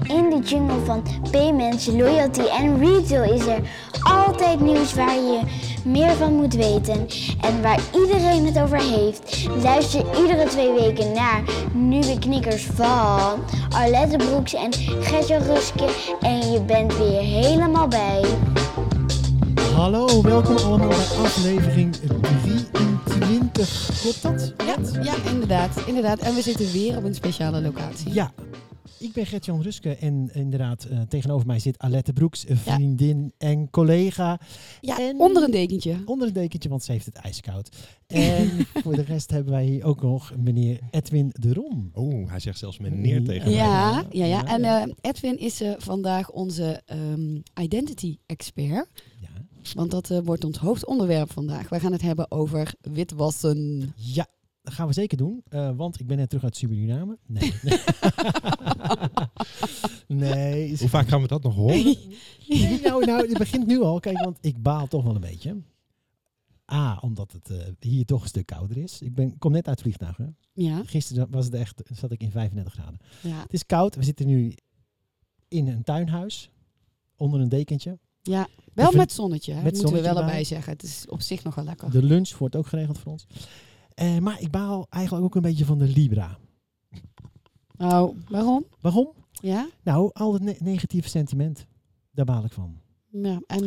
In de jungle van payments, loyalty en retail is er altijd nieuws waar je meer van moet weten en waar iedereen het over heeft. Luister iedere twee weken naar nieuwe knikkers van Arlette Broeks en Gertje Ruske en je bent weer helemaal bij. Hallo, welkom allemaal bij aflevering 23. Klopt dat? Ja, ja inderdaad, inderdaad. En we zitten weer op een speciale locatie. Ja, ik ben Gert-Jan Ruske en inderdaad uh, tegenover mij zit Alette Broeks, een vriendin ja. en collega. Ja, en onder een dekentje. Onder een dekentje, want ze heeft het ijskoud. En voor de rest hebben wij hier ook nog meneer Edwin de Rom. Oeh, hij zegt zelfs meneer tegen mij. Ja, ja, ja. En uh, Edwin is uh, vandaag onze um, identity expert. Ja. Want dat uh, wordt ons hoofdonderwerp vandaag. Wij gaan het hebben over witwassen. Ja, dat gaan we zeker doen. Uh, want ik ben net terug uit Suriname. Nee. nee. Hoe vaak gaan we dat nog horen? nou, nou, het begint nu al. Kijk, want ik baal toch wel een beetje. A, omdat het uh, hier toch een stuk kouder is. Ik ben, kom net uit het vliegtuig. Hè? Ja. Gisteren was het echt, zat ik in 35 graden. Ja. Het is koud. We zitten nu in een tuinhuis. Onder een dekentje. Ja, wel Even- met zonnetje, hè? met moeten we wel erbij. zeggen. Het is op zich nog wel lekker. De lunch wordt ook geregeld voor ons. Eh, maar ik baal eigenlijk ook een beetje van de Libra. Oh, waarom? Waarom? Ja? Nou, al het ne- negatieve sentiment. Daar baal ik van. ja. En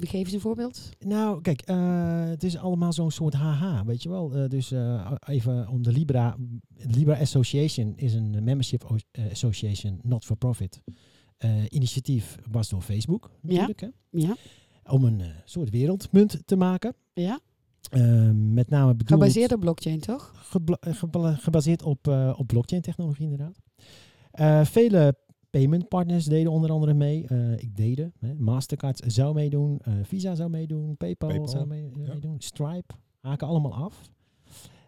geef eens een voorbeeld. Nou, kijk, eh, het is allemaal zo'n soort haha, weet je wel. Eh, dus eh, even om de Libra. Libra Association is een membership association, not for profit. Initiatief was door Facebook natuurlijk, hè, Ja? om een soort wereldmunt te maken. Ja? Eh, met name bedoeld, Gebaseerd op blockchain, toch? gebla- gebaseerd op, op blockchain technologie inderdaad. Eh, vele payment partners deden onder andere mee. Eh, ik deden. Hè. Mastercard zou meedoen. eh, Visa zou meedoen. PayPal, PayPal, zou mee- ja. meedoen. Stripe haken allemaal af.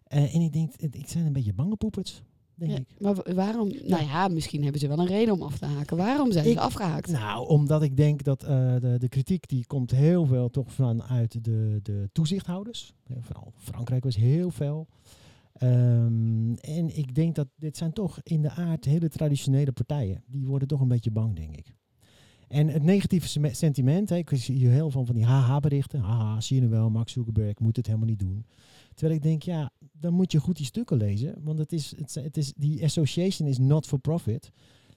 Eh, en ik denk, ik zijn een beetje bange poepers, denk Ja. ik. Maar wa- waarom? Nou ja, misschien hebben ze wel een reden om af te haken. Waarom zijn Ik- ze afgehaakt? Nou, omdat ik denk dat eh, de, de kritiek die komt heel veel toch vanuit de, de toezichthouders. Ja, vooral Frankrijk was heel veel. Ehm, en ik denk dat dit zijn toch in de aard hele traditionele partijen. Die worden toch een beetje bang, denk ik. En het negatieve sentiment, ik zie hier heel veel van die haha-berichten. Haha, zie je wel, Max Zuckerberg moet het helemaal niet doen. Terwijl ik denk, ja, dan moet je goed die stukken lezen. Want het is, het, het is, die association is not for profit.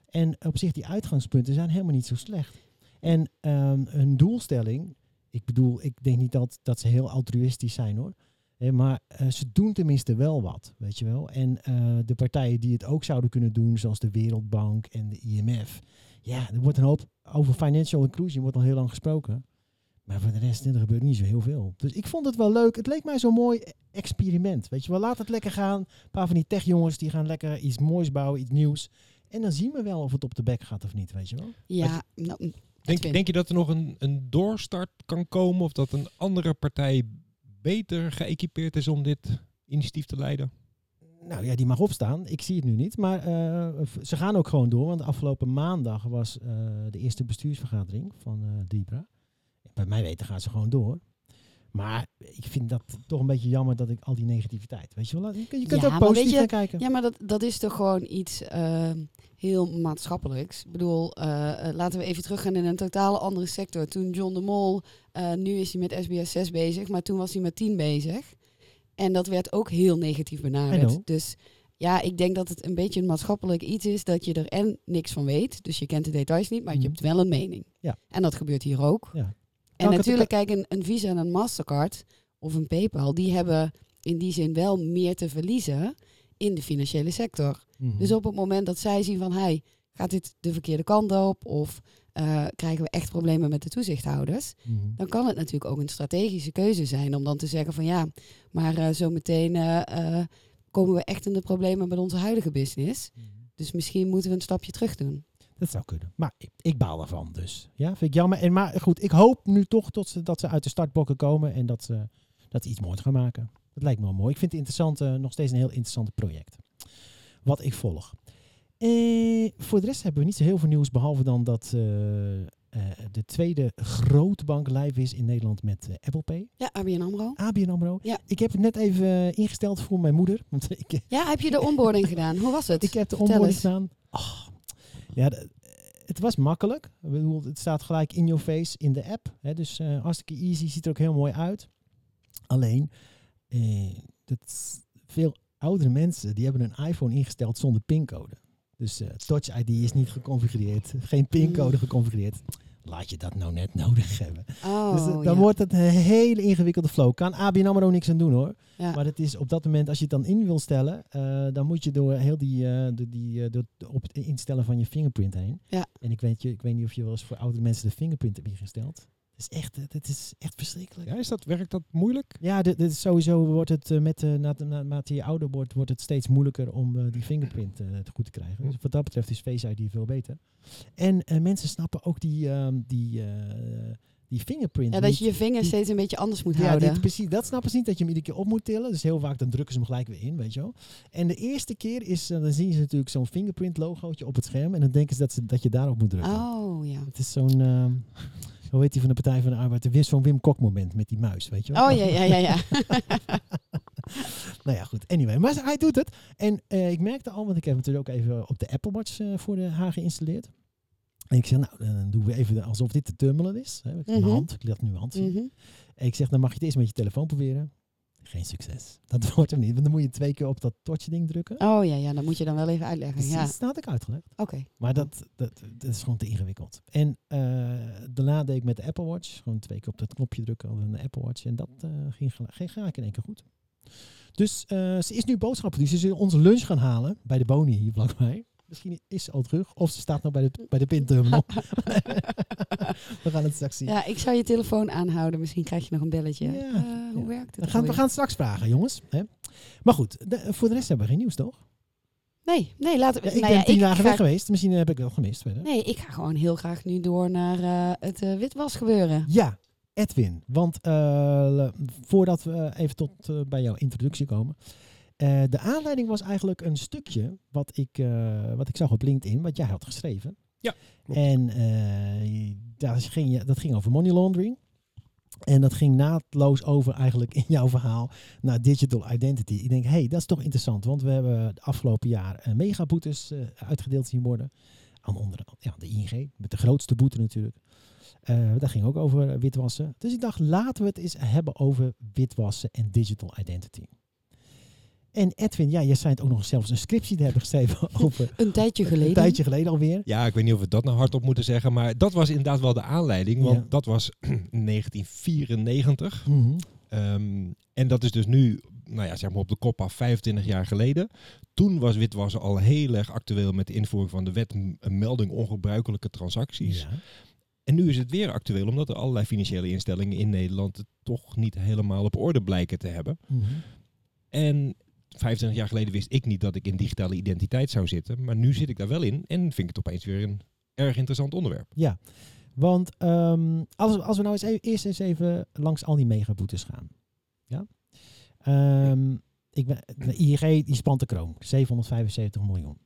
En op zich, die uitgangspunten zijn helemaal niet zo slecht. En ehm, hun doelstelling, ik bedoel, ik denk niet dat, dat ze heel altruïstisch zijn hoor. Hè, maar eh, ze doen tenminste wel wat, weet je wel. En eh, de partijen die het ook zouden kunnen doen, zoals de Wereldbank en de IMF. Ja, er wordt een hoop over financial inclusion, wordt al heel lang gesproken. Maar voor de rest, er gebeurt niet zo heel veel. Dus ik vond het wel leuk. Het leek mij zo'n mooi experiment. Weet je wel, laat het lekker gaan. Een paar van die techjongens die gaan lekker iets moois bouwen, iets nieuws. En dan zien we wel of het op de bek gaat of niet, weet je wel. Ja, nou, Denk, denk je dat er nog een, een doorstart kan komen? Of dat een andere partij beter geëquipeerd is om dit initiatief te leiden? Nou ja, die mag opstaan. Ik zie het nu niet. Maar eh, ze gaan ook gewoon door. Want afgelopen maandag was eh, de eerste bestuursvergadering van eh Libra. Bij mij weten gaan ze gewoon door. Maar ik vind dat toch een beetje jammer dat ik al die negativiteit. Weet je wel, je kunt je kunt Ja, ook positief gaan kijken. Ja, maar dat, dat is toch gewoon iets eh, heel maatschappelijks. Ik bedoel, eh, eh, laten we even teruggaan in een totale andere sector. Toen John de Mol, eh, nu is hij met SBS 6 bezig, maar toen was hij met 10 bezig. En dat werd ook heel negatief benaderd. Dus ja, ik denk dat het een beetje een maatschappelijk iets is dat je er en niks van weet. Dus je kent de details niet, maar je Mhm. hebt wel een mening. Ja. En dat gebeurt hier ook. Ja. En natuurlijk, kijk, een, een Visa en een Mastercard of een PayPal, die hebben in die zin wel meer te verliezen in de financiële sector. Mhm. Dus op het moment dat zij zien van, hey, gaat dit de verkeerde kant op of eh, krijgen we echt problemen met de toezichthouders, Mhm. dan kan het natuurlijk ook een strategische keuze zijn om dan te zeggen van ja, maar eh, zo meteen eh, eh, komen we echt in de problemen met onze huidige business. Mhm. Dus misschien moeten we een stapje terug doen. Dat zou kunnen. Maar ik, ik baal ervan dus. Ja, vind ik jammer. En, maar goed, ik hoop nu toch tot ze, dat ze uit de startblokken komen en dat ze, dat ze iets moois gaan maken. Dat lijkt me wel mooi. Ik vind het interessant, eh, nog steeds een heel interessant project. Wat ik volg. Eh, voor de rest hebben we niet zo heel veel nieuws, behalve dan dat eh, de tweede grote bank live is in Nederland met Apple Pay. Ja, ABN AMRO. ABN AMRO. Ja. Ik heb het net even ingesteld voor mijn moeder. Want ik, Ja, heb je de onboarding gedaan? Hoe was het? ik heb de Vertel onboarding eens. gedaan. Oh, ja, het was makkelijk. Ik het staat gelijk in your face in de app. Hè, dus eh, hartstikke easy, ziet er ook heel mooi uit. Alleen, eh, dat veel oudere mensen die hebben een iPhone ingesteld zonder pincode. Dus eh, Touch ID is niet geconfigureerd, geen pincode geconfigureerd. Laat je dat nou net nodig hebben. Oh, dus eh, dan ja. wordt het een hele ingewikkelde flow. Kan ABN AMRO niks aan doen hoor. Ja. Maar het is op dat moment, als je het dan in wil stellen, eh, dan moet je door heel die, de, die door, op het instellen van je fingerprint heen. Ja. En ik weet, je, ik weet niet of je wel eens voor oudere mensen de fingerprint hebt ingesteld. Is echt, het is echt verschrikkelijk. Ja, is dat, werkt dat moeilijk? Ja, dit, dit is sowieso wordt het eh, met, eh, na- na- naarmate je ouder wordt, wordt het steeds moeilijker om eh, die fingerprint eh, goed te krijgen. Dus wat dat betreft is Face ID veel beter. En eh, mensen snappen ook die, ehm, die, eh, die fingerprint. Ja, dat niet. je je vinger steeds een beetje anders moet Ja, houden. dit, precies. Dat snappen ze niet, dat je hem iedere keer op moet tillen. Dus heel vaak dan drukken ze hem gelijk weer in, weet je wel. En de eerste keer is, eh, dan zien ze natuurlijk zo'n fingerprint logootje op het scherm. En dan denken ze dat, ze, dat je daarop moet drukken. Oh, ja. Het is zo'n, ehm, hoe heet die van de Partij van de Arbeid? Er is zo'n Wim Kok moment met die muis, weet je wel. Oh, ja, ja, ja, ja. nou ja, goed. Anyway, maar hij doet het. En eh, ik merkte al, want ik heb natuurlijk ook even op de Apple Watch eh, voor de haar geïnstalleerd. En ik zeg, nou, dan doen we even alsof dit de terminal is. Hè. Ik heb Mhm. mijn hand, ik laat nu mijn hand zien. En ik zeg, dan mag je het eerst met je telefoon proberen. Geen succes. Dat wordt hem niet, want dan moet je twee keer op dat tortje ding drukken. Oh, ja, ja, dat moet je dan wel even uitleggen. Ja, dat had ik uitgelegd. oké. Maar dat, dat, dat is gewoon te ingewikkeld. En eh, daarna deed ik met de Apple Watch. Gewoon twee keer op dat knopje drukken op een Apple Watch. En dat eh, ging, ging gelijk in één keer goed. Dus eh, ze is nu boodschappen. Dus ze zullen onze lunch gaan halen bij de Boni hier vlakbij. Misschien is ze al terug. Of ze staat nog bij de, bij de we gaan het straks zien. Ja, ik zou je telefoon aanhouden. Misschien krijg je nog een belletje. Ja, Eh, hoe werkt We het? gaan, we gaan het straks vragen, jongens. Hè? Maar goed, de- voor de rest hebben we geen nieuws, toch? Nee, nee, laten we... Ja, ik nou ben tien dagen weg geweest. Misschien heb ik wel gemist. Verder. Nee, ik ga gewoon heel graag nu door naar eh, het eh, witwas gebeuren. Ja, Edwin. Want voordat we even tot bij jouw introductie komen. Eh, de aanleiding was eigenlijk een stukje wat ik, eh, wat ik zag op LinkedIn, wat jij had geschreven. Ja, klopt. En eh, daar ging dat ging over money laundering. En dat ging naadloos over eigenlijk in jouw verhaal naar digital identity. Ik denk, hé, hey, dat is toch interessant. Want we hebben de afgelopen jaar megaboetes uitgedeeld zien worden. Aan onder ja, de ING, met de grootste boete natuurlijk. Eh dat ging ook over witwassen. Dus ik dacht, laten we het eens hebben over witwassen en digital identity. En Edwin, ja, jij schijnt ook nog zelfs een scriptie te hebben geschreven over Een tijdje geleden. een tijdje geleden alweer. Ja, ik weet niet of we dat nou hardop moeten zeggen, maar dat was inderdaad wel de aanleiding, want Ja. dat was 1994. Mhm. Ehm, en dat is dus nu, nou ja, zeg maar op de kop af 25 jaar geleden. Toen was witwassen al heel erg actueel met de invoering van de wet een melding ongebruikelijke transacties. Ja. En nu is het weer actueel, omdat er allerlei financiële instellingen in Nederland het toch niet helemaal op orde blijken te hebben. Mhm. En 25 jaar geleden wist ik niet dat ik in digitale identiteit zou zitten, maar nu zit ik daar wel in en vind ik het opeens weer een erg interessant onderwerp. Ja, want ehm, als, als we nou eens even, eerst eens even langs al die megaboetes gaan. Ja? Ehm, ik ben, de die spant de kroon, 775 miljoen.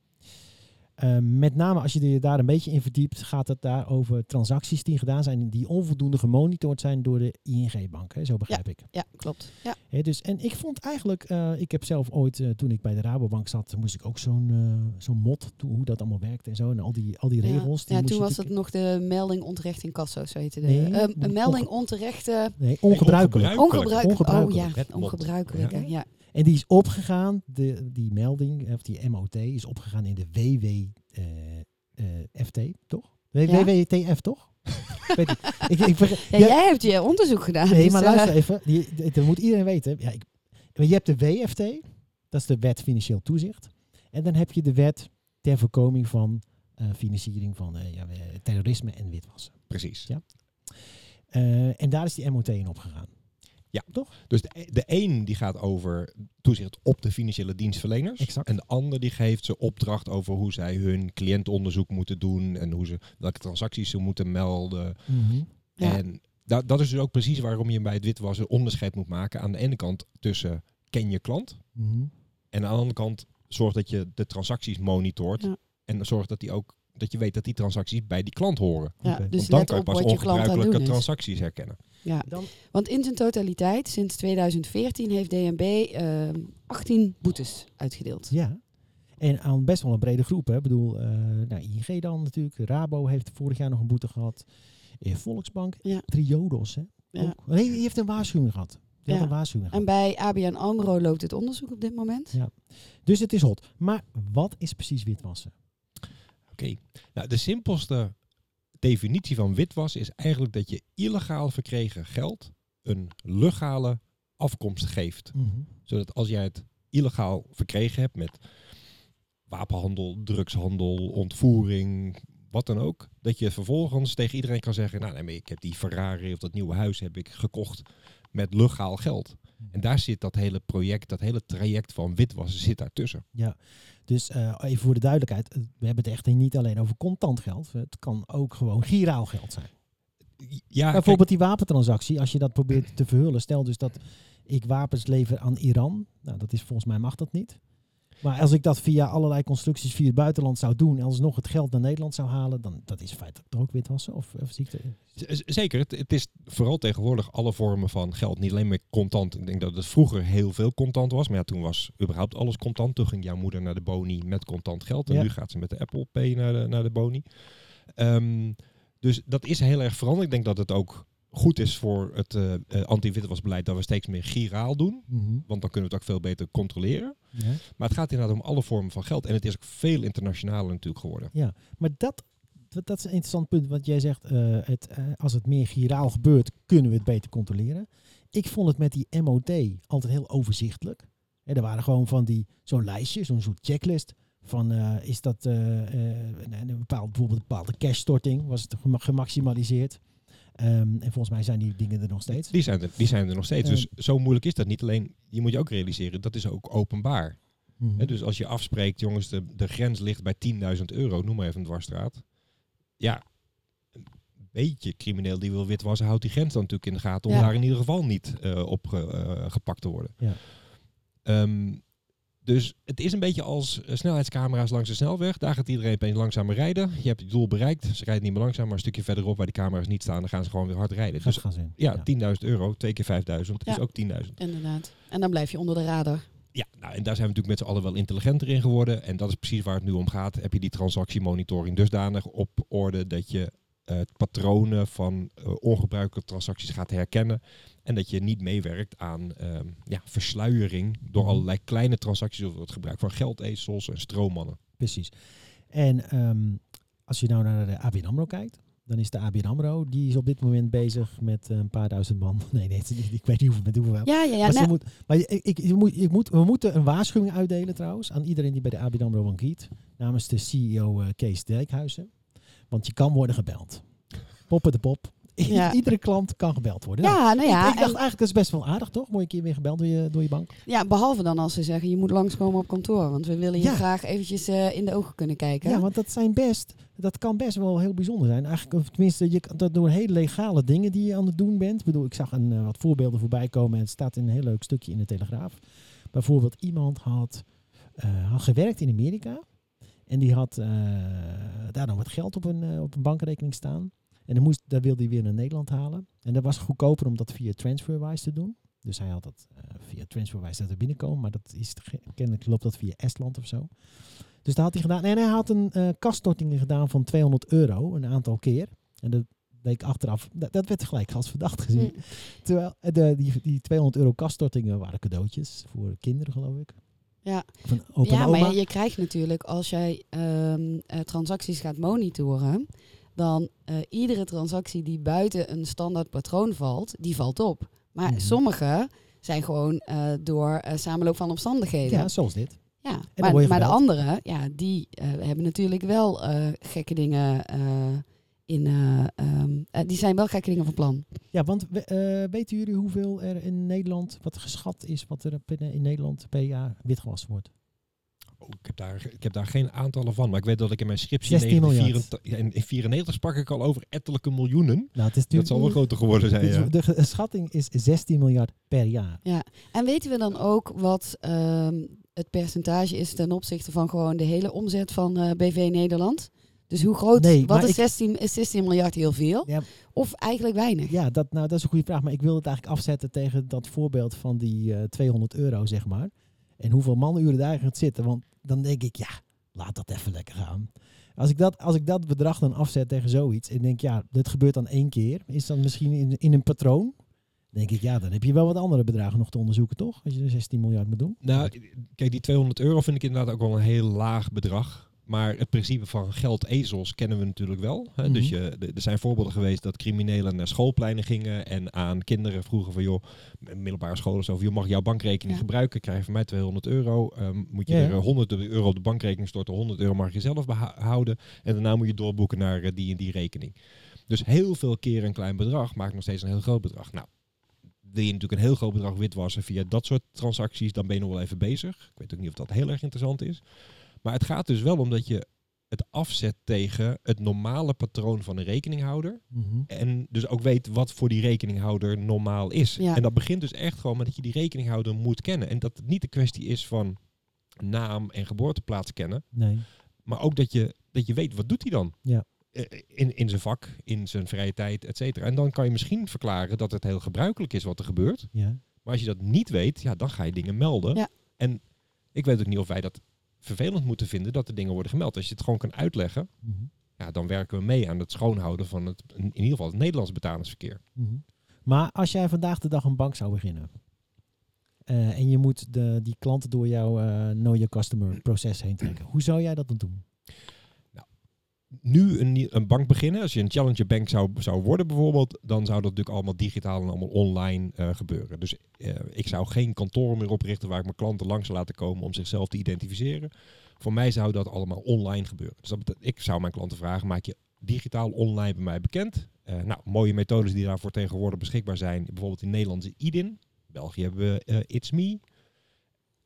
Ehm, met name als je je daar een beetje in verdiept, gaat het daar over transacties die gedaan zijn, die onvoldoende gemonitord zijn door de ING-bank. hè, Zo begrijp ik. Ja, klopt. Ja. Hè, dus, en ik vond eigenlijk, eh, ik heb zelf ooit, eh, toen ik bij de Rabobank zat, moest ik ook zo'n eh, zo'n mod, toe, hoe dat allemaal werkte en zo. En al die, al die regels. Ja, die ja moest toen was het nog de melding onterecht in kassa, zo heette de. Nee, een melding onterechte... Nee, ongebruikelijk. ongebruikelijk. Ongebruikelijk. Oh ja, Ongebruikelijk. Ja. En die is opgegaan, de, die melding, of die MOT, is opgegaan in de WWFT, toch? W- Ja. WWTF, toch? Weet ik, ik, ik verge- Ja, Ja, Jij hebt je onderzoek gedaan. nee, dus, maar eh, luister even. Die, dat moet iedereen weten. Ja, ik, je hebt de WFT, dat is de Wet Financieel Toezicht. En dan heb je de Wet ter voorkoming van eh, financiering van eh, ja, eh, terrorisme en witwassen. Precies. Ja. Eh, en daar is die MOT in opgegaan. Dus de, de een die gaat over toezicht op de financiële dienstverleners. Exact. En de ander die geeft ze opdracht over hoe zij hun cliëntonderzoek moeten doen. En hoe ze, welke transacties ze moeten melden. Ja. En da- dat is dus ook precies waarom je bij het witwassen onderscheid moet maken. Aan de ene kant tussen ken je klant. Mhm. En aan de andere kant zorg dat je de transacties monitort. Ja. En zorg dat, die ook, dat je weet dat die transacties bij die klant horen. ja, dus Want dan kan je pas ongebruikelijke transacties herkennen. Ja, Dan, want in zijn totaliteit, sinds 2014, heeft DNB ehm 18 boetes uitgedeeld. ja. En aan best wel een brede groep. Hè. Ik bedoel, eh nou, ING dan natuurlijk. Rabo heeft vorig jaar nog een boete gehad. Eh, Volksbank. Ja. Triodos. Hè. Ja. Ook- nee, die heeft een waarschuwing gehad. Ja. een waarschuwing gehad. En bij ABN AMRO loopt het onderzoek op dit moment. Ja. Dus het is hot. Maar wat is precies witwassen? Oké. Nou, de simpelste definitie van witwas is eigenlijk dat je illegaal verkregen geld een legale afkomst geeft. Zodat als jij het illegaal verkregen hebt met wapenhandel, drugshandel, ontvoering, wat dan ook, dat je vervolgens tegen iedereen kan zeggen, nou nee, maar ik heb die Ferrari of dat nieuwe huis heb ik gekocht met legaal geld. En daar zit dat hele project, dat hele traject van witwassen zit daartussen. Ja, dus eh, even voor de duidelijkheid. We hebben het echt niet alleen over contant geld. Het kan ook gewoon giraal geld zijn. Ja, Bijvoorbeeld die wapentransactie, als je dat probeert te verhullen. Stel dus dat ik wapens lever aan Iran. Nou, dat is volgens mij mag dat niet. Maar als ik dat via allerlei constructies via het buitenland zou doen... en alsnog het geld naar Nederland zou halen... dan dat is feitelijk toch ook witwassen? Of, of zie ik de- Z- Zeker, het, het is vooral tegenwoordig alle vormen van geld, niet alleen meer contant. Ik denk dat het vroeger heel veel contant was, maar ja, toen was überhaupt alles contant. Toen ging jouw moeder naar de Boni met contant geld en Ja. nu gaat ze met de Apple Pay naar de, naar de Boni. Ehm, dus dat is heel erg veranderd. Ik denk dat het ook goed is voor het eh, anti-witwasbeleid dat we steeds meer giraal doen. Want dan kunnen we het ook veel beter controleren. Ja. Maar het gaat inderdaad om alle vormen van geld. En het is ook veel internationaler natuurlijk geworden. Maar dat, dat, dat is een interessant punt. Want jij zegt, eh, het, als het meer giraal gebeurt, kunnen we het beter controleren. Ik vond het met die MOT altijd heel overzichtelijk. Er waren gewoon van die, zo'n lijstje, zo'n soort checklist. Van is dat een, bepaald, bijvoorbeeld een bepaalde cashstorting, was het gema- gemaximaliseerd. Ehm, en volgens mij zijn die dingen er nog steeds. Die zijn er, die zijn er nog steeds. Ehm. Dus zo moeilijk is dat niet. Alleen, je moet je ook realiseren, dat is ook openbaar. Hè, dus als je afspreekt, jongens, de, de grens ligt bij 10.000 euro, noem maar even een dwarsstraat. Ja, een beetje crimineel die wil witwassen, houdt die grens dan natuurlijk in de gaten om Ja. daar in ieder geval niet eh, op eh, gepakt te worden. Ja. Ehm, dus het is een beetje als eh, snelheidscamera's langs de snelweg. Daar gaat iedereen opeens langzamer rijden. Je hebt je doel bereikt. Ze rijden niet meer langzaam, maar een stukje verderop waar die camera's niet staan, dan gaan ze gewoon weer hard rijden. Gaat Dus gas in. ja, 10.000 euro, twee keer 5.000 is ook 10.000. Inderdaad. En dan blijf je onder de radar. Ja, nou, en daar zijn we natuurlijk met z'n allen wel intelligenter in geworden. En dat is precies waar het nu om gaat. Heb je die transactiemonitoring dusdanig op orde dat je patronen van eh, ongebruikelijke transacties gaat herkennen. En dat je niet meewerkt aan ehm, ja, versluiering door Mhm. allerlei kleine transacties of het gebruik van geldezels en stroommannen. Precies. En ehm, als je nou naar de ABN AMRO kijkt, dan is de ABN AMRO, die is op dit moment bezig met een paar duizend man. Nee, nee, ik weet niet hoeveel, met hoeveel. wel. Ja, ja, ja. maar ze nou, moet, maar ik, ik, moet, we moeten een waarschuwing uitdelen trouwens aan iedereen die bij de ABN AMRO bankiert. Namens de CEO eh, Kees Dijkhuizen. Want je kan worden gebeld. Poppen de pop. Ja. Iedere klant kan gebeld worden. Nou, ja, nou ja. ik, ik dacht en- eigenlijk dat is best wel aardig toch? Mooi een keer weer gebeld door je, door je bank. ja, behalve dan als ze zeggen, je moet langskomen op kantoor. Want we willen je Ja. graag eventjes eh, in de ogen kunnen kijken. Ja, want dat zijn best, dat kan best wel heel bijzonder zijn. Eigenlijk, of tenminste, je dat door hele legale dingen die je aan het doen bent. Ik bedoel, ik zag een, eh, wat voorbeelden voorbij komen en het staat in een heel leuk stukje in de Telegraaf. Bijvoorbeeld, iemand had, eh, had gewerkt in Amerika en die had eh, daar dan wat geld op een, eh, op een bankrekening staan. En dan moest, daar wilde hij weer naar Nederland halen. En dat was goedkoper om dat via TransferWise te doen. Dus hij had dat eh, via TransferWise dat er binnenkomen, maar dat is kennelijk loopt dat via Estland of zo. Dus dat had hij gedaan. En hij had een eh kaststorting gedaan van 200 euro een aantal keer. En dat bleek achteraf, dat, dat werd gelijk als verdacht gezien. Hm. Terwijl de, die, die 200 euro kaststortingen waren cadeautjes voor kinderen, geloof ik. Ja. Ja, maar je, je krijgt natuurlijk, als jij ehm, eh, transacties gaat monitoren, dan eh, iedere transactie die buiten een standaard patroon valt, die valt op. Maar Mhm. sommige zijn gewoon eh, door samenloop van omstandigheden. ja, zoals dit. Ja, maar, maar de anderen, ja, die hebben natuurlijk wel gekke dingen in. Eh, die zijn wel gekke dingen van plan. Ja, want we- eh, weten jullie hoeveel er in Nederland, wat geschat is, wat er binnen in Nederland per jaar witgewassen wordt? Oh, ik, heb daar, ik heb daar geen aantallen van, maar ik weet dat ik in mijn scriptie 16 in miljard. 1994 in 94 sprak ik al over ettelijke miljoenen. Nou, het is Dat zal wel groter geworden zijn, ja. De schatting is 16 miljard per jaar. En weten we dan ook wat ehm, het percentage is ten opzichte van gewoon de hele omzet van eh, BV Nederland? Dus hoe groot, Nee, wat is ik- 16, is 16 miljard heel veel? Ja. Of eigenlijk weinig? Ja, dat, nou, dat is een goede vraag. Maar ik wil het eigenlijk afzetten tegen dat voorbeeld van die eh, 200 euro, zeg maar. En hoeveel manuren daar gaat zitten. Want dan denk ik, ja, laat dat even lekker gaan. Als ik dat, als ik dat bedrag dan afzet tegen zoiets en denk, ja, dit gebeurt dan één keer, is dan misschien in, in een patroon? denk ik, ja, dan heb je wel wat andere bedragen nog te onderzoeken, toch? Als je er 16 miljard moet doen. Nou, kijk, die 200 euro vind ik inderdaad ook wel een heel laag bedrag. Maar het principe van geldezels kennen we natuurlijk wel. Hè? Dus Mhm. je, er zijn voorbeelden geweest dat criminelen naar schoolpleinen gingen en aan kinderen vroegen van joh, middelbare scholen zo, van, joh, mag jouw bankrekening Ja. gebruiken? Krijg je van mij 200 euro. Ehm, moet je Ja. er eh, 100 euro op de bankrekening storten, 100 euro mag je zelf behouden. En daarna moet je doorboeken naar eh, die en die rekening. Dus heel veel keer een klein bedrag maakt nog steeds een heel groot bedrag. Nou, wil je natuurlijk een heel groot bedrag witwassen via dat soort transacties, dan ben je nog wel even bezig. Ik weet ook niet of dat heel erg interessant is. Maar het gaat dus wel om dat je het afzet tegen het normale patroon van een rekeninghouder. Mhm. En dus ook weet wat voor die rekeninghouder normaal is. Ja. En dat begint dus echt gewoon met dat je die rekeninghouder moet kennen. En dat het niet de kwestie is van naam en geboorteplaats kennen. Nee. Maar ook dat je, dat je weet, wat doet hij dan? Ja. Eh, In, in zijn vak, in zijn vrije tijd, et cetera. En dan kan je misschien verklaren dat het heel gebruikelijk is wat er gebeurt. Ja. Maar als je dat niet weet, ja, dan ga je dingen melden. Ja. En ik weet ook niet of wij dat vervelend moeten vinden dat de dingen worden gemeld. Als je het gewoon kan uitleggen, Mhm. ja, dan werken we mee aan het schoonhouden van het, in ieder geval het Nederlands betalingsverkeer. Mhm. Maar als jij vandaag de dag een bank zou beginnen eh, en je moet de, die klanten door jouw know your customer proces heen trekken, hoe zou jij dat dan doen? Nu een, een bank beginnen, als je een challenger bank zou, zou worden bijvoorbeeld, dan zou dat natuurlijk allemaal digitaal en allemaal online eh, gebeuren. Dus eh, ik zou geen kantoor meer oprichten waar ik mijn klanten langs zou laten komen om zichzelf te identificeren. Voor mij zou dat allemaal online gebeuren. Dus dat ik zou mijn klanten vragen, maak je digitaal online bij mij bekend? Eh, nou, mooie methodes die daarvoor tegenwoordig beschikbaar zijn. Bijvoorbeeld in Nederland is IDIN. België hebben we It's Me.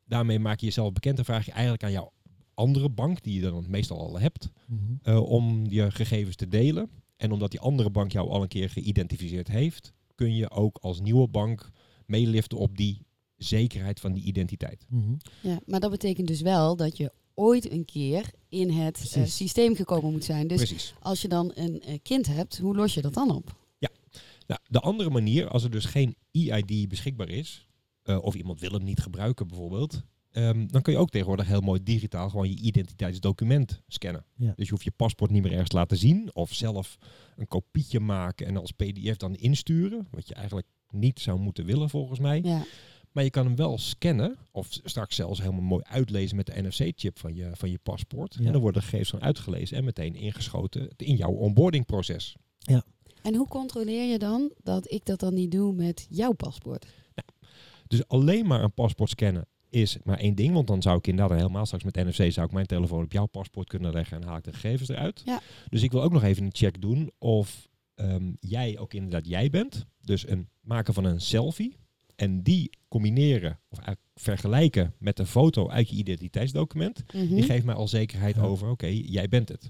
Daarmee maak je jezelf bekend en vraag je eigenlijk aan jouw andere bank, die je dan meestal al hebt, Mhm. eh, om je gegevens te delen. En omdat die andere bank jou al een keer geïdentificeerd heeft, kun je ook als nieuwe bank meeliften op die zekerheid van die identiteit. Mhm. Ja, maar dat betekent dus wel dat je ooit een keer in het eh, systeem gekomen moet zijn. Dus Precies. als je dan een eh, kind hebt, hoe los je dat dan op? Nou, de andere manier, als er dus geen EID beschikbaar is, eh, of iemand wil hem niet gebruiken bijvoorbeeld, ehm, dan kun je ook tegenwoordig heel mooi digitaal gewoon je identiteitsdocument scannen. Ja. Dus je hoeft je paspoort niet meer ergens te laten zien, of zelf een kopietje maken en als PDF dan insturen, wat je eigenlijk niet zou moeten willen volgens mij. Ja, Maar je kan hem wel scannen, of straks zelfs helemaal mooi uitlezen met de NFC-chip van je, van je paspoort. Ja. En dan worden de gegevens van uitgelezen en meteen ingeschoten in jouw onboardingproces. En hoe controleer je dan dat ik dat dan niet doe met jouw paspoort? Dus alleen maar een paspoort scannen is maar één ding. Want dan zou ik inderdaad helemaal straks met NFC zou ik mijn telefoon op jouw paspoort kunnen leggen en haal ik de gegevens eruit. Ja. Dus ik wil ook nog even een check doen of ehm, jij ook inderdaad jij bent. Dus een maken van een selfie. En die combineren of eigenlijk vergelijken met een foto uit je identiteitsdocument. Mhm. Die geeft mij al zekerheid Ja. over, oké, jij bent het.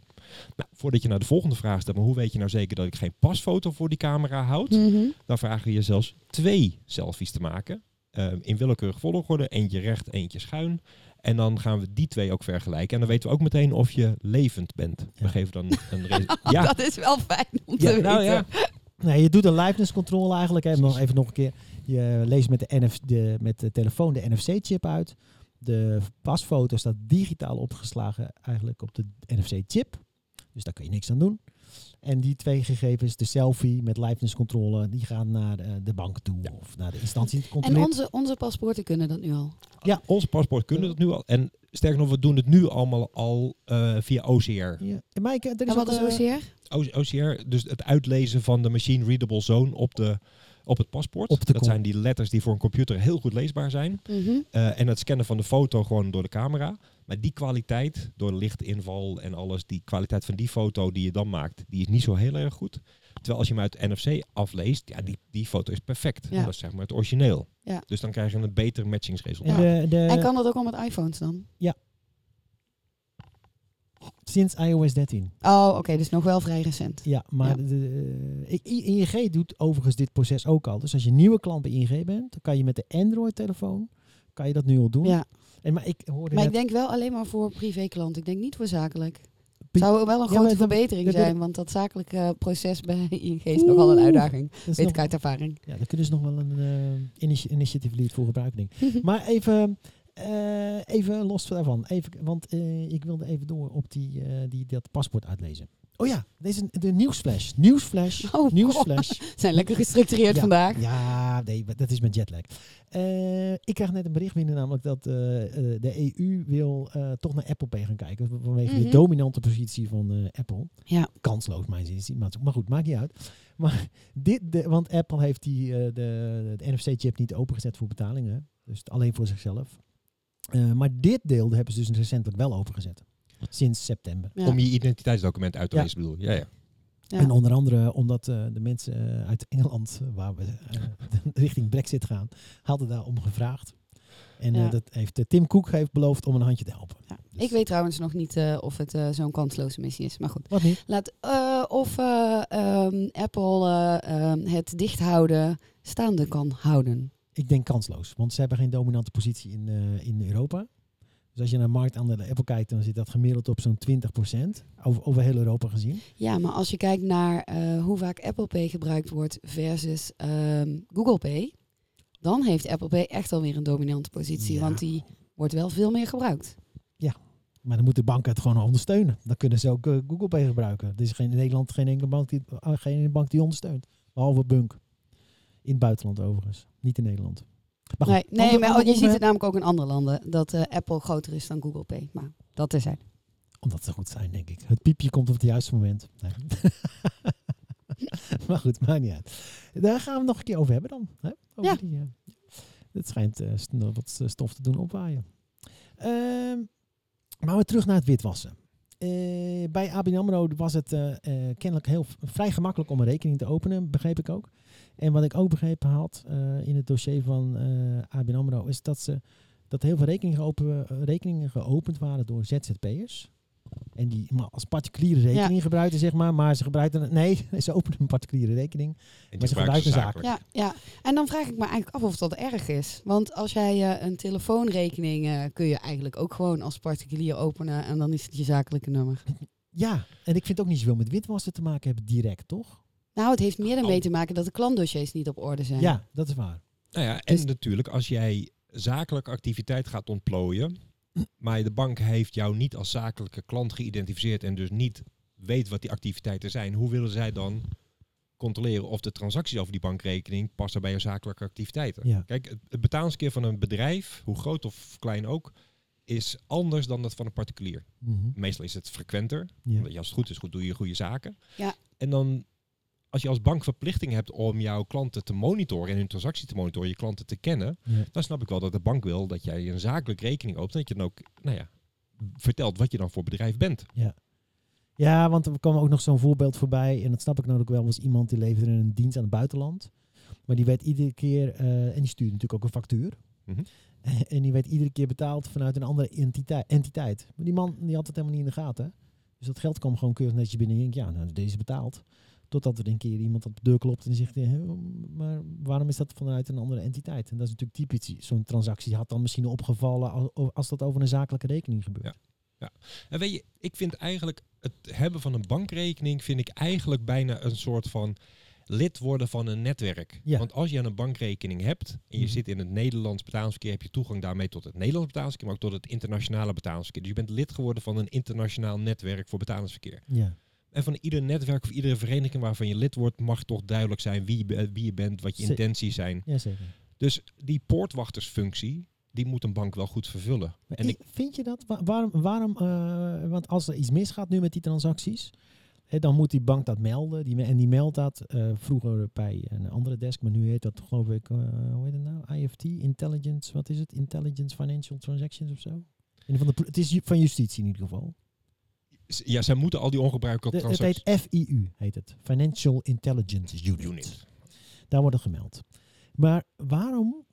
Nou, voordat je naar de volgende vraag stelt, maar hoe weet je nou zeker dat ik geen pasfoto voor die camera houd? Mhm. Dan vragen we je zelfs twee selfies te maken. Ehm, in willekeurige volgorde. Eentje recht, eentje schuin. En dan gaan we die twee ook vergelijken. En dan weten we ook meteen of je levend bent. We geven dan een... re- ja, Dat is wel fijn om te Ja, weten. nou ja. Nee, je doet een liveness controle eigenlijk. Hè. Nog even nog een keer. Je leest met de, NF, de, met de telefoon de NFC-chip uit. De pasfoto staat digitaal opgeslagen eigenlijk op de NFC-chip. Dus daar kun je niks aan doen. En die twee gegevens, de selfie met liveness controle, die gaan naar de, de bank toe Ja. of naar de instantie En onze, onze paspoorten kunnen dat nu al. ja, onze paspoort kunnen dat nu al. En sterker nog, we doen het nu allemaal al eh, via OCR. Ja. En Maaike, er is En wat ook, is eh, OCR? OCR, dus het uitlezen van de machine readable zone op, de, op het paspoort. Op dat zijn die letters die voor een computer heel goed leesbaar zijn. Mhm. Eh, en het scannen van de foto gewoon door de camera. Maar die kwaliteit, door de lichtinval en alles, die kwaliteit van die foto die je dan maakt, die is niet zo heel erg goed. Terwijl als je hem uit NFC afleest, ja, die, die foto is perfect. Ja. Dat is zeg maar het origineel. Ja. Dus dan krijg je een beter matchingsresultaat. de, de, En kan dat ook al met iPhones dan? Sinds iOS 13. Oh, oké, dus nog wel vrij recent. Ja, maar Ja. De, I- I- ING doet overigens dit proces ook al. Dus als je nieuwe klant bij ING bent, dan kan je met de Android-telefoon kan je dat nu al doen. Ja, En, maar ik hoorde maar ik denk wel alleen maar voor privéklant. Ik denk niet voor zakelijk. Zou wel een grote verbetering dat- zijn, want dat zakelijke proces bij ING is nogal een uitdaging. Weet ik uit ervaring. ja, daar kunnen ze nog wel een eh initi- initiative lead voor gebruiken. Maar even, Eh, even los daarvan. Even, want eh, ik wilde even door op die, eh, die, dat paspoort uitlezen. Oh ja, deze de nieuwsflash. Nieuwsflash. Oh, nieuwsflash. zijn lekker gestructureerd Ja. vandaag. Ja, nee, dat is mijn jetlag. Ik krijg net een bericht binnen, namelijk dat de EU wil toch naar Apple Pay gaan kijken. Vanwege Mhm. de dominante positie van Apple. Ja. Kansloos, mijn zin. Maar, maar goed, maakt niet uit. Maar dit, de, want Apple heeft die, de, de NFC-chip niet opengezet voor betalingen. Dus alleen voor zichzelf. Eh, maar dit deel hebben ze dus recentelijk wel opengezet. Sinds september. Ja. Om je identiteitsdocument uit te Ja. lezen bedoel je? Ja, ja. Ja. En onder andere omdat eh, de mensen eh, uit Engeland, waar we richting Brexit gaan, hadden daar om gevraagd. En eh, Ja. dat heeft, Tim Cook heeft beloofd om een handje te helpen. Ja. Dus- Ik weet trouwens nog niet eh, of het zo'n kansloze missie is. Maar goed. Wat niet? Laat, eh, of eh, ehm, Apple eh, ehm, het dichthouden staande kan houden. Ik denk kansloos, want ze hebben geen dominante positie in, eh, in Europa. Dus als je naar marktaandelen Apple kijkt, dan zit dat gemiddeld op zo'n 20% over, over heel Europa gezien. Ja, maar als je kijkt naar eh, hoe vaak Apple Pay gebruikt wordt versus ehm, Google Pay, dan heeft Apple Pay echt alweer een dominante positie, Ja. want die wordt wel veel meer gebruikt. Maar dan moeten banken het gewoon ondersteunen. Dan kunnen ze ook eh, Google Pay gebruiken. Er is geen, in Nederland geen enkele bank die, eh, geen bank die ondersteunt. Behalve Bunk. In het buitenland overigens. Niet in Nederland. Maar goed, nee, nee maar je ziet het namelijk ook in andere landen, dat eh, Apple groter is dan Google Pay. Maar dat is het. Omdat ze goed zijn, denk ik. Het piepje komt op het juiste moment. Nee. maar goed, maakt niet uit. Daar gaan we het nog een keer over hebben dan. Hè? Over Ja. Die, eh, het schijnt nog wat stof te doen opwaaien. Ehm, maar we terug naar het witwassen. Eh, bij ABN AMRO was het eh, eh, kennelijk heel vrij gemakkelijk om een rekening te openen, begreep ik ook. En wat ik ook begrepen had in het dossier van ABN AMRO is dat, ze, dat heel veel rekeningen, geopen, rekeningen geopend waren door ZZP'ers. En die maar als particuliere rekening gebruikten, zeg maar. Maar ze gebruikten... het- Nee, ze openden een particuliere rekening. En Maar ze gebruiken zakelijk. Ja, ja, en dan vraag ik me eigenlijk af of dat erg is. Want als jij eh, een telefoonrekening eh, kun je eigenlijk ook gewoon als particulier openen en dan is het je zakelijke nummer. Ja, en ik vind het ook niet zoveel met witwassen te maken hebben direct, toch? Nou, het heeft meer ermee Oh. te maken dat de klantdossiers niet op orde zijn. Ja, dat is waar. Nou ja, en Dus- natuurlijk als jij zakelijke activiteit gaat ontplooien, maar de bank heeft jou niet als zakelijke klant geïdentificeerd en dus niet weet wat die activiteiten zijn, hoe willen zij dan controleren of de transacties over die bankrekening passen bij je zakelijke activiteiten? Ja. Kijk, het, het betalingskeer van een bedrijf, hoe groot of klein ook, is anders dan dat van een particulier. Mhm. Meestal is het frequenter. Ja. Omdat je als het goed is, goed doe je goede zaken. Ja. En dan, als je als bank verplichting hebt om jouw klanten te monitoren en hun transactie te monitoren, je klanten te kennen, Ja. dan snap ik wel dat de bank wil dat jij een zakelijke rekening opent. Dat je dan ook, nou ja, vertelt wat je dan voor bedrijf bent. Ja, want er kwam ook nog zo'n voorbeeld voorbij. En dat snap ik nou ook wel. was iemand die leverde een dienst aan het buitenland. Maar die werd iedere keer... eh, en die stuurde natuurlijk ook een factuur. Mhm. En die werd iedere keer betaald vanuit een andere entiteit. entiteit. Maar die man die had het helemaal niet in de gaten. Dus dat geld kwam gewoon keurig netjes binnen. En ik denk, ja, nou, deze is betaald. Totdat er een keer iemand op de deur klopt en zegt... maar waarom is dat vanuit een andere entiteit? En dat is natuurlijk typisch. Zo'n transactie had dan misschien opgevallen... als, als dat over een zakelijke rekening gebeurt. En weet je, ik vind eigenlijk het hebben van een bankrekening vind ik eigenlijk bijna een soort van lid worden van een netwerk. Ja. Want als je een bankrekening hebt en je Mhm. zit in het Nederlands betalingsverkeer, heb je toegang daarmee tot het Nederlands betalingsverkeer, maar ook tot het internationale betalingsverkeer. Dus je bent lid geworden van een internationaal netwerk voor betalingsverkeer. Ja. En van ieder netwerk of iedere vereniging waarvan je lid wordt, mag toch duidelijk zijn wie wie je bent, wat je intenties zijn. Dus die poortwachtersfunctie, die moet een bank wel goed vervullen. Maar En ik, Vind je dat? Wa- waarom? waarom eh, want als er iets misgaat nu met die transacties, hè, dan moet die bank dat melden. Die, en die meldt dat eh, vroeger bij een andere desk, maar nu heet dat geloof ik, eh, hoe heet het nou? IFT, Intelligence, wat is het? Intelligence Financial Transactions of zo? In de, het is van justitie in ieder geval. Ja, zij moeten al die ongebruikelijke De- het transacties... heet FIU, heet het. Financial Intelligence Unit. Unit. Daar wordt het gemeld. Maar waarom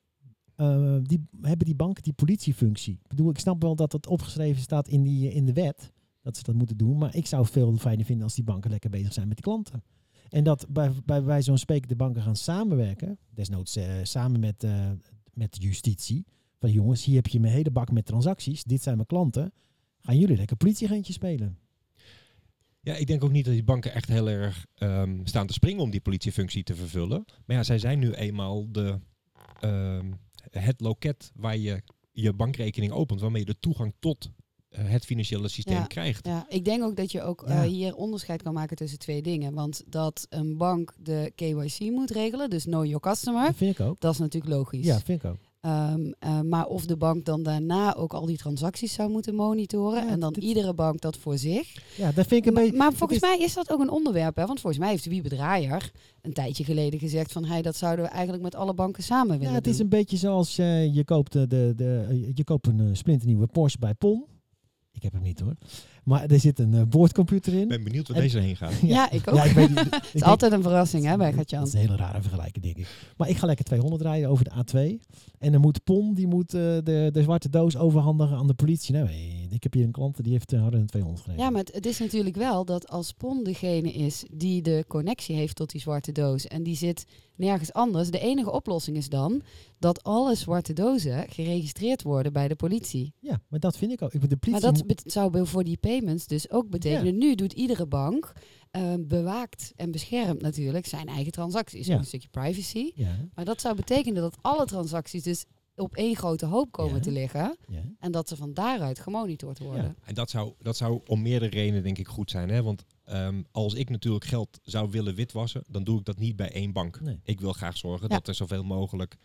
eh, die, hebben die banken die politiefunctie? Ik bedoel, ik snap wel dat het opgeschreven staat in, die, in de wet. Dat ze dat moeten doen. Maar ik zou veel fijner vinden als die banken lekker bezig zijn met die klanten. En dat bij, bij, bij zo'n spreken de banken gaan samenwerken. Desnoods eh, samen met, eh, met de justitie. Van jongens, hier heb je mijn hele bak met transacties. Dit zijn mijn klanten. Gaan jullie lekker politieagentje spelen? Ja, ik denk ook niet dat die banken echt heel erg ehm, staan te springen om die politiefunctie te vervullen. Maar ja, zij zijn nu eenmaal de, ehm, het loket waar je je bankrekening opent, waarmee je de toegang tot eh, het financiële systeem Ja. krijgt. Ja, ik denk ook dat je ook Ja. eh, hier onderscheid kan maken tussen twee dingen. Want dat een bank de KYC moet regelen, dus know your customer, Dat vind ik ook. dat is natuurlijk logisch. Ja, vind ik ook. Ehm, eh, maar of de bank dan daarna ook al die transacties zou moeten monitoren Ja, en dan dit- iedere bank dat voor zich. Ja, dat vind ik een beetje... maar volgens is- mij is dat ook een onderwerp, hè? Want volgens mij heeft Wiebe Draaier een tijdje geleden gezegd van, hey, dat zouden we eigenlijk met alle banken samen willen Ja, het is een beetje zoals eh, je koopt, de, de, de, je koopt een eh, splinternieuwe Porsche bij PON. Ik heb hem niet hoor. Maar er zit een eh, boordcomputer in. Ik ben benieuwd waar En- deze heen gaat. Ja, ik ook. Ja, ik weet. Het is altijd een verrassing, hè, bij Gatjan. Dat is een hele rare vergelijking, denk ik. Maar ik ga lekker 200 rijden over de A2. En dan moet PON, die moet eh, de, de zwarte doos overhandigen aan de politie. Nou, hey, ik heb hier een klant die heeft uh, harder dan 200 gereden. Ja, maar het, het is natuurlijk wel dat als PON degene is die de connectie heeft tot die zwarte doos en die zit nergens anders, de enige oplossing is dan dat alle zwarte dozen geregistreerd worden bij de politie. Ja, maar dat vind ik ook. Ik, bedoel, de politie Maar dat zou voor die payments dus ook betekenen, nu doet iedere bank eh, bewaakt en beschermt natuurlijk zijn eigen transacties. Ja. Een stukje privacy. ja, Maar dat zou betekenen dat alle transacties dus op één grote hoop komen Ja. te liggen ja. en dat ze van daaruit gemonitord worden. Ja. En dat zou, dat zou om meerdere redenen denk ik goed zijn. Hè? Want ehm, als ik natuurlijk geld zou willen witwassen, dan doe ik dat niet bij één bank. Nee. Ik wil graag zorgen Ja. dat er zoveel mogelijk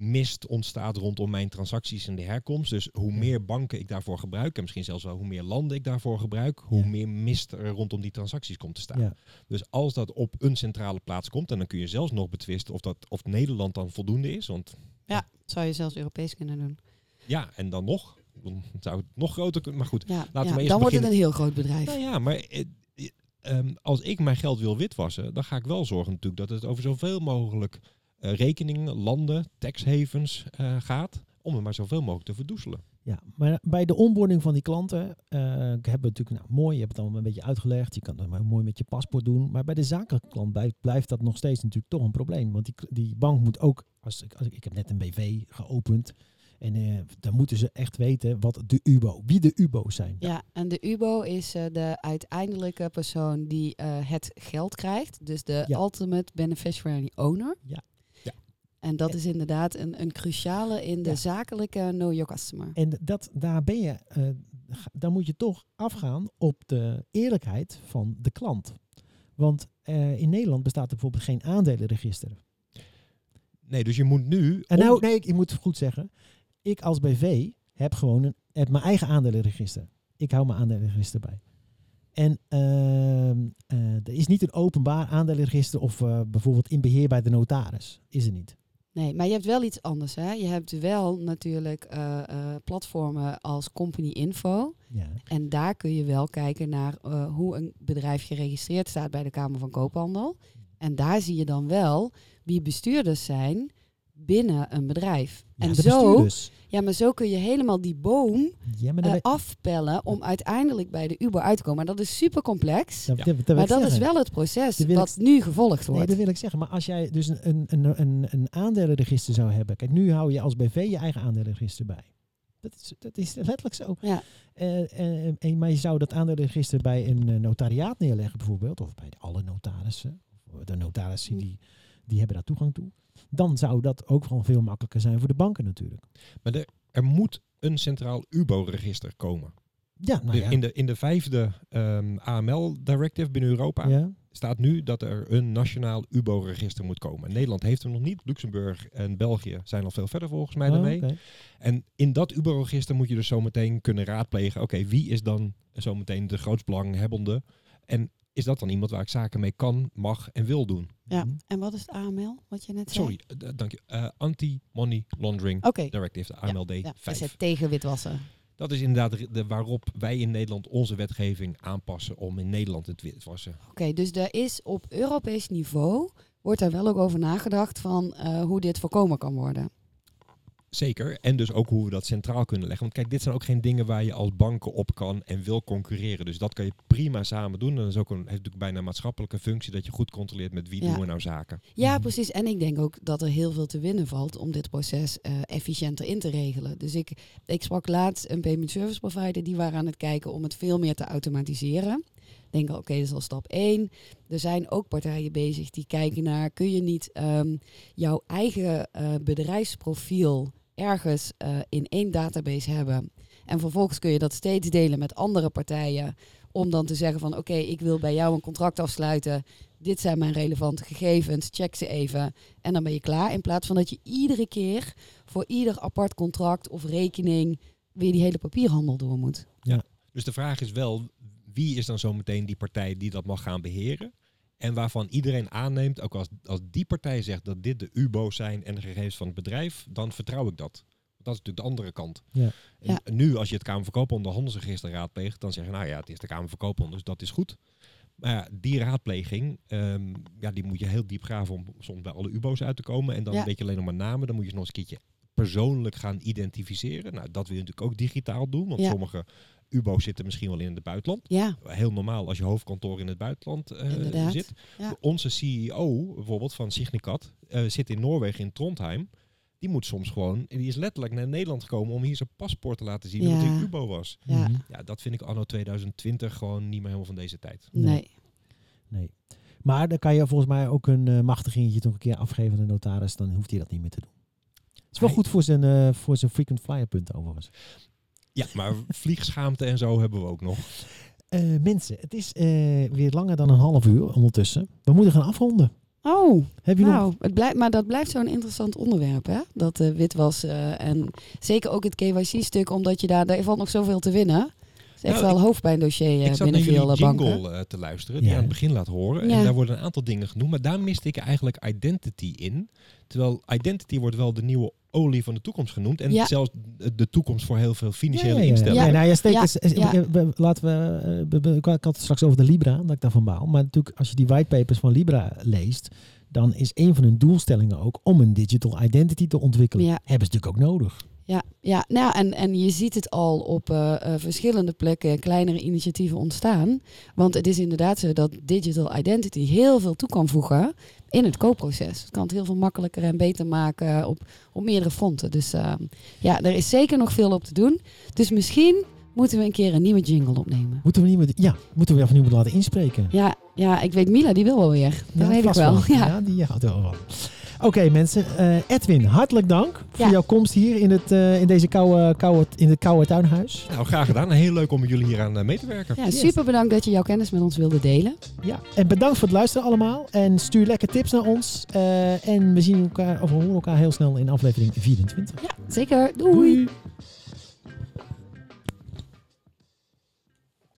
mist ontstaat rondom mijn transacties en de herkomst. Dus hoe Ja. meer banken ik daarvoor gebruik, en misschien zelfs wel hoe meer landen ik daarvoor gebruik, hoe Ja. meer mist er rondom die transacties komt te staan. Ja. Dus als dat op een centrale plaats komt, en dan kun je zelfs nog betwisten of, dat, of Nederland dan voldoende is. Want Ja, zou je zelfs Europees kunnen doen. ja, en dan nog, dan zou het nog groter kunnen. Maar goed, Ja, we eerst dan wordt het een heel groot bedrijf. Nou ja, maar eh, eh, ehm, als ik mijn geld wil witwassen, dan ga ik wel zorgen natuurlijk dat het over zoveel mogelijk rekeningen, landen, tax havens eh, gaat. Om het maar zoveel mogelijk te verdoezelen. Ja, maar bij de onboarding van die klanten eh hebben we natuurlijk, nou mooi, je hebt het allemaal een beetje uitgelegd. Je kan het maar mooi met je paspoort doen. Maar bij de zakelijke klant blijft, blijft dat nog steeds natuurlijk toch een probleem. Want die, die bank moet ook, als ik, als ik, ik heb net een BV geopend. En eh, dan moeten ze echt weten wat de UBO, wie de UBO's zijn. Ja, en de UBO is eh, de uiteindelijke persoon die eh, het geld krijgt. Dus de Ja. ultimate beneficiary owner. Ja. En dat is inderdaad een, een cruciale in de Ja. zakelijke know your customer. En dat, daar ben je, eh, ga- dan moet je toch afgaan op de eerlijkheid van de klant. Want eh, in Nederland bestaat er bijvoorbeeld geen aandelenregister. Nee, dus je moet nu... En nou, nee, ik, ik moet het goed zeggen. Ik als BV heb gewoon een, heb mijn eigen aandelenregister. Ik hou mijn aandelenregister bij. En ehm, eh, er is niet een openbaar aandelenregister of eh, bijvoorbeeld in beheer bij de notaris. Is er niet. Nee, maar je hebt wel iets anders. Hè? Je hebt wel natuurlijk eh, eh, platformen als Company Info. Ja. En daar kun je wel kijken naar eh, hoe een bedrijf geregistreerd staat bij de Kamer van Koophandel. En daar zie je dan wel wie bestuurders zijn binnen een bedrijf. Ja, en zo, bestuurders. ja, maar zo kun je helemaal die boom Ja, eh, afpellen om uiteindelijk bij de Uber uit te komen. Maar dat is super complex. dat, Ja. dat- dat wil maar dat is wel het proces Dat nu gevolgd Nee, wordt. dat wil ik zeggen. Maar als jij dus een, een, een, een, aandelenregister zou hebben. Kijk, nu hou je als BV je eigen aandelenregister bij. Dat is, dat is letterlijk zo. Ja. Eh, eh, en, maar je zou dat aandelenregister bij een eh, notariaat neerleggen bijvoorbeeld. Of bij alle notarissen. Of de notarissen die, die hebben daar toegang toe. Dan zou dat ook gewoon veel makkelijker zijn voor de banken natuurlijk. Maar er, er moet een centraal UBO-register komen. Ja, nou ja. in, de, in de vijfde ehm, AML-directive binnen Europa ja. staat nu dat er een nationaal UBO-register moet komen. Nederland heeft hem nog niet. Luxemburg en België zijn al veel verder volgens mij Oh, daarmee. En in dat UBO-register moet je dus zometeen kunnen raadplegen. Oké, wie is dan zometeen de grootstbelanghebbende? En is dat dan iemand waar ik zaken mee kan, mag en wil doen? Ja. Mhm. En wat is het AML, wat je net zei? Sorry, eh, dank je. Eh, Anti-Money Laundering Directive, de AMLD ja, 5. is het tegen witwassen. Dat is inderdaad de, de waarop wij in Nederland onze wetgeving aanpassen om in Nederland het witwassen. Oké, dus er is op Europees niveau, wordt daar wel ook over nagedacht van eh, hoe dit voorkomen kan worden. Zeker. En dus ook hoe we dat centraal kunnen leggen. Want kijk, dit zijn ook geen dingen waar je als banken op kan en wil concurreren. Dus dat kan je prima samen doen. En dat is ook een, heeft natuurlijk bijna een maatschappelijke functie dat je goed controleert met wie Ja. doen we nou zaken. Ja, precies. En ik denk ook dat er heel veel te winnen valt om dit proces eh, efficiënter in te regelen. Dus ik, ik sprak laatst een payment service provider, die waren aan het kijken om het veel meer te automatiseren. Ik denk, oké, dat is al stap 1. Er zijn ook partijen bezig die kijken naar, kun je niet ehm, jouw eigen eh, bedrijfsprofiel ergens eh, in één database hebben. En vervolgens kun je dat steeds delen met andere partijen. Om dan te zeggen van oké, ik wil bij jou een contract afsluiten. Dit zijn mijn relevante gegevens. Check ze even. En dan ben je klaar. In plaats van dat je iedere keer voor ieder apart contract of rekening weer die hele papierhandel door moet. Dus de vraag is wel, wie is dan zo meteen die partij die dat mag gaan beheren? En waarvan iedereen aanneemt, ook als, als die partij zegt dat dit de UBO's zijn en de gegevens van het bedrijf, dan vertrouw ik dat. Dat is natuurlijk de andere kant. Ja. En nu, als je het Kamer van Koophandel handelsregister raadpleegt, dan zeg je, nou ja, het is de Kamer van Koophandel, dus dat is goed. Maar ja, die raadpleging, ehm, ja, die moet je heel diep graven om soms bij alle UBO's uit te komen. En dan Ja. weet je alleen nog maar namen. Dan moet je ze nog eens een keertje persoonlijk gaan identificeren. Nou, dat wil je natuurlijk ook digitaal doen, want Ja. sommige UBO's zitten misschien wel in het buitenland Ja, heel normaal als je hoofdkantoor in het buitenland eh, Inderdaad, zit. ja. Onze CEO bijvoorbeeld van Signicat eh, zit in Noorwegen in Trondheim. Die moet soms gewoon, die is letterlijk naar Nederland gekomen om hier zijn paspoort te laten zien Ja. dat hij UBO was. ja, Mhm. Ja, dat vind ik anno 2020 gewoon niet meer helemaal van deze tijd. Nee. nee. Maar dan kan je volgens mij ook een eh, machtigingetje toch een keer afgeven aan de notaris. Dan hoeft hij dat niet meer te doen. Het is wel Hij- goed voor zijn, eh, voor zijn frequent flyer punten overigens. Ja, maar vliegschaamte en zo hebben we ook nog. Eh, mensen, het is eh, weer langer dan een half uur ondertussen. We moeten gaan afronden. Oh, Heb je nog... nou, het blijft, maar dat blijft zo'n interessant onderwerp, hè? Dat eh witwassen en zeker ook het KYC-stuk, omdat je daar, daar valt nog zoveel te winnen. Het is echt Nou, wel een hoofdpijndossier eh, ik binnen veel banken. jingle eh, te luisteren, die Ja. aan het begin laat horen. Ja. En daar worden een aantal dingen genoemd, maar daar miste ik eigenlijk identity in. Terwijl identity wordt wel de nieuwe olie van de toekomst genoemd. En Ja. zelfs de- toekomst voor heel veel financiële Ja, ja, ja. instellingen. Ja, nou ja, steek is- laten we, eh, we- we- ik had het straks over de Libra, dat ik daarvan baal. Maar natuurlijk, als je die whitepapers van Libra leest, dan is een van hun doelstellingen ook om een digital identity te ontwikkelen. Ja. Hebben ze natuurlijk ook nodig. Ja, ja nou, en, en je ziet het al op eh, eh, verschillende plekken kleinere initiatieven ontstaan. Want het is inderdaad zo dat digital identity heel veel toe kan voegen in het koopproces. Het kan het heel veel makkelijker en beter maken op, op meerdere fronten. Dus eh, ja, er is zeker nog veel op te doen. Dus misschien moeten we een keer een nieuwe jingle opnemen. Moeten we niet ja, moeten we even nieuw laten inspreken. Ja, ja, ik weet Mila, die wil wel weer. Dat Ja, weet ik wel. Ja. Ja, die houdt er wel van. Oké mensen, Eh, Edwin, hartelijk dank voor Ja. jouw komst hier in, het, eh, in, deze koude, koude, in het koude tuinhuis. Nou, graag gedaan. Heel leuk om met jullie hier aan eh, mee te werken. Ja, super bedankt dat je jouw kennis met ons wilde delen. Ja, en bedankt voor het luisteren allemaal. En stuur lekker tips naar ons. Eh, en we zien elkaar, of we horen elkaar heel snel in aflevering 24. Ja, zeker. Doei. Doei.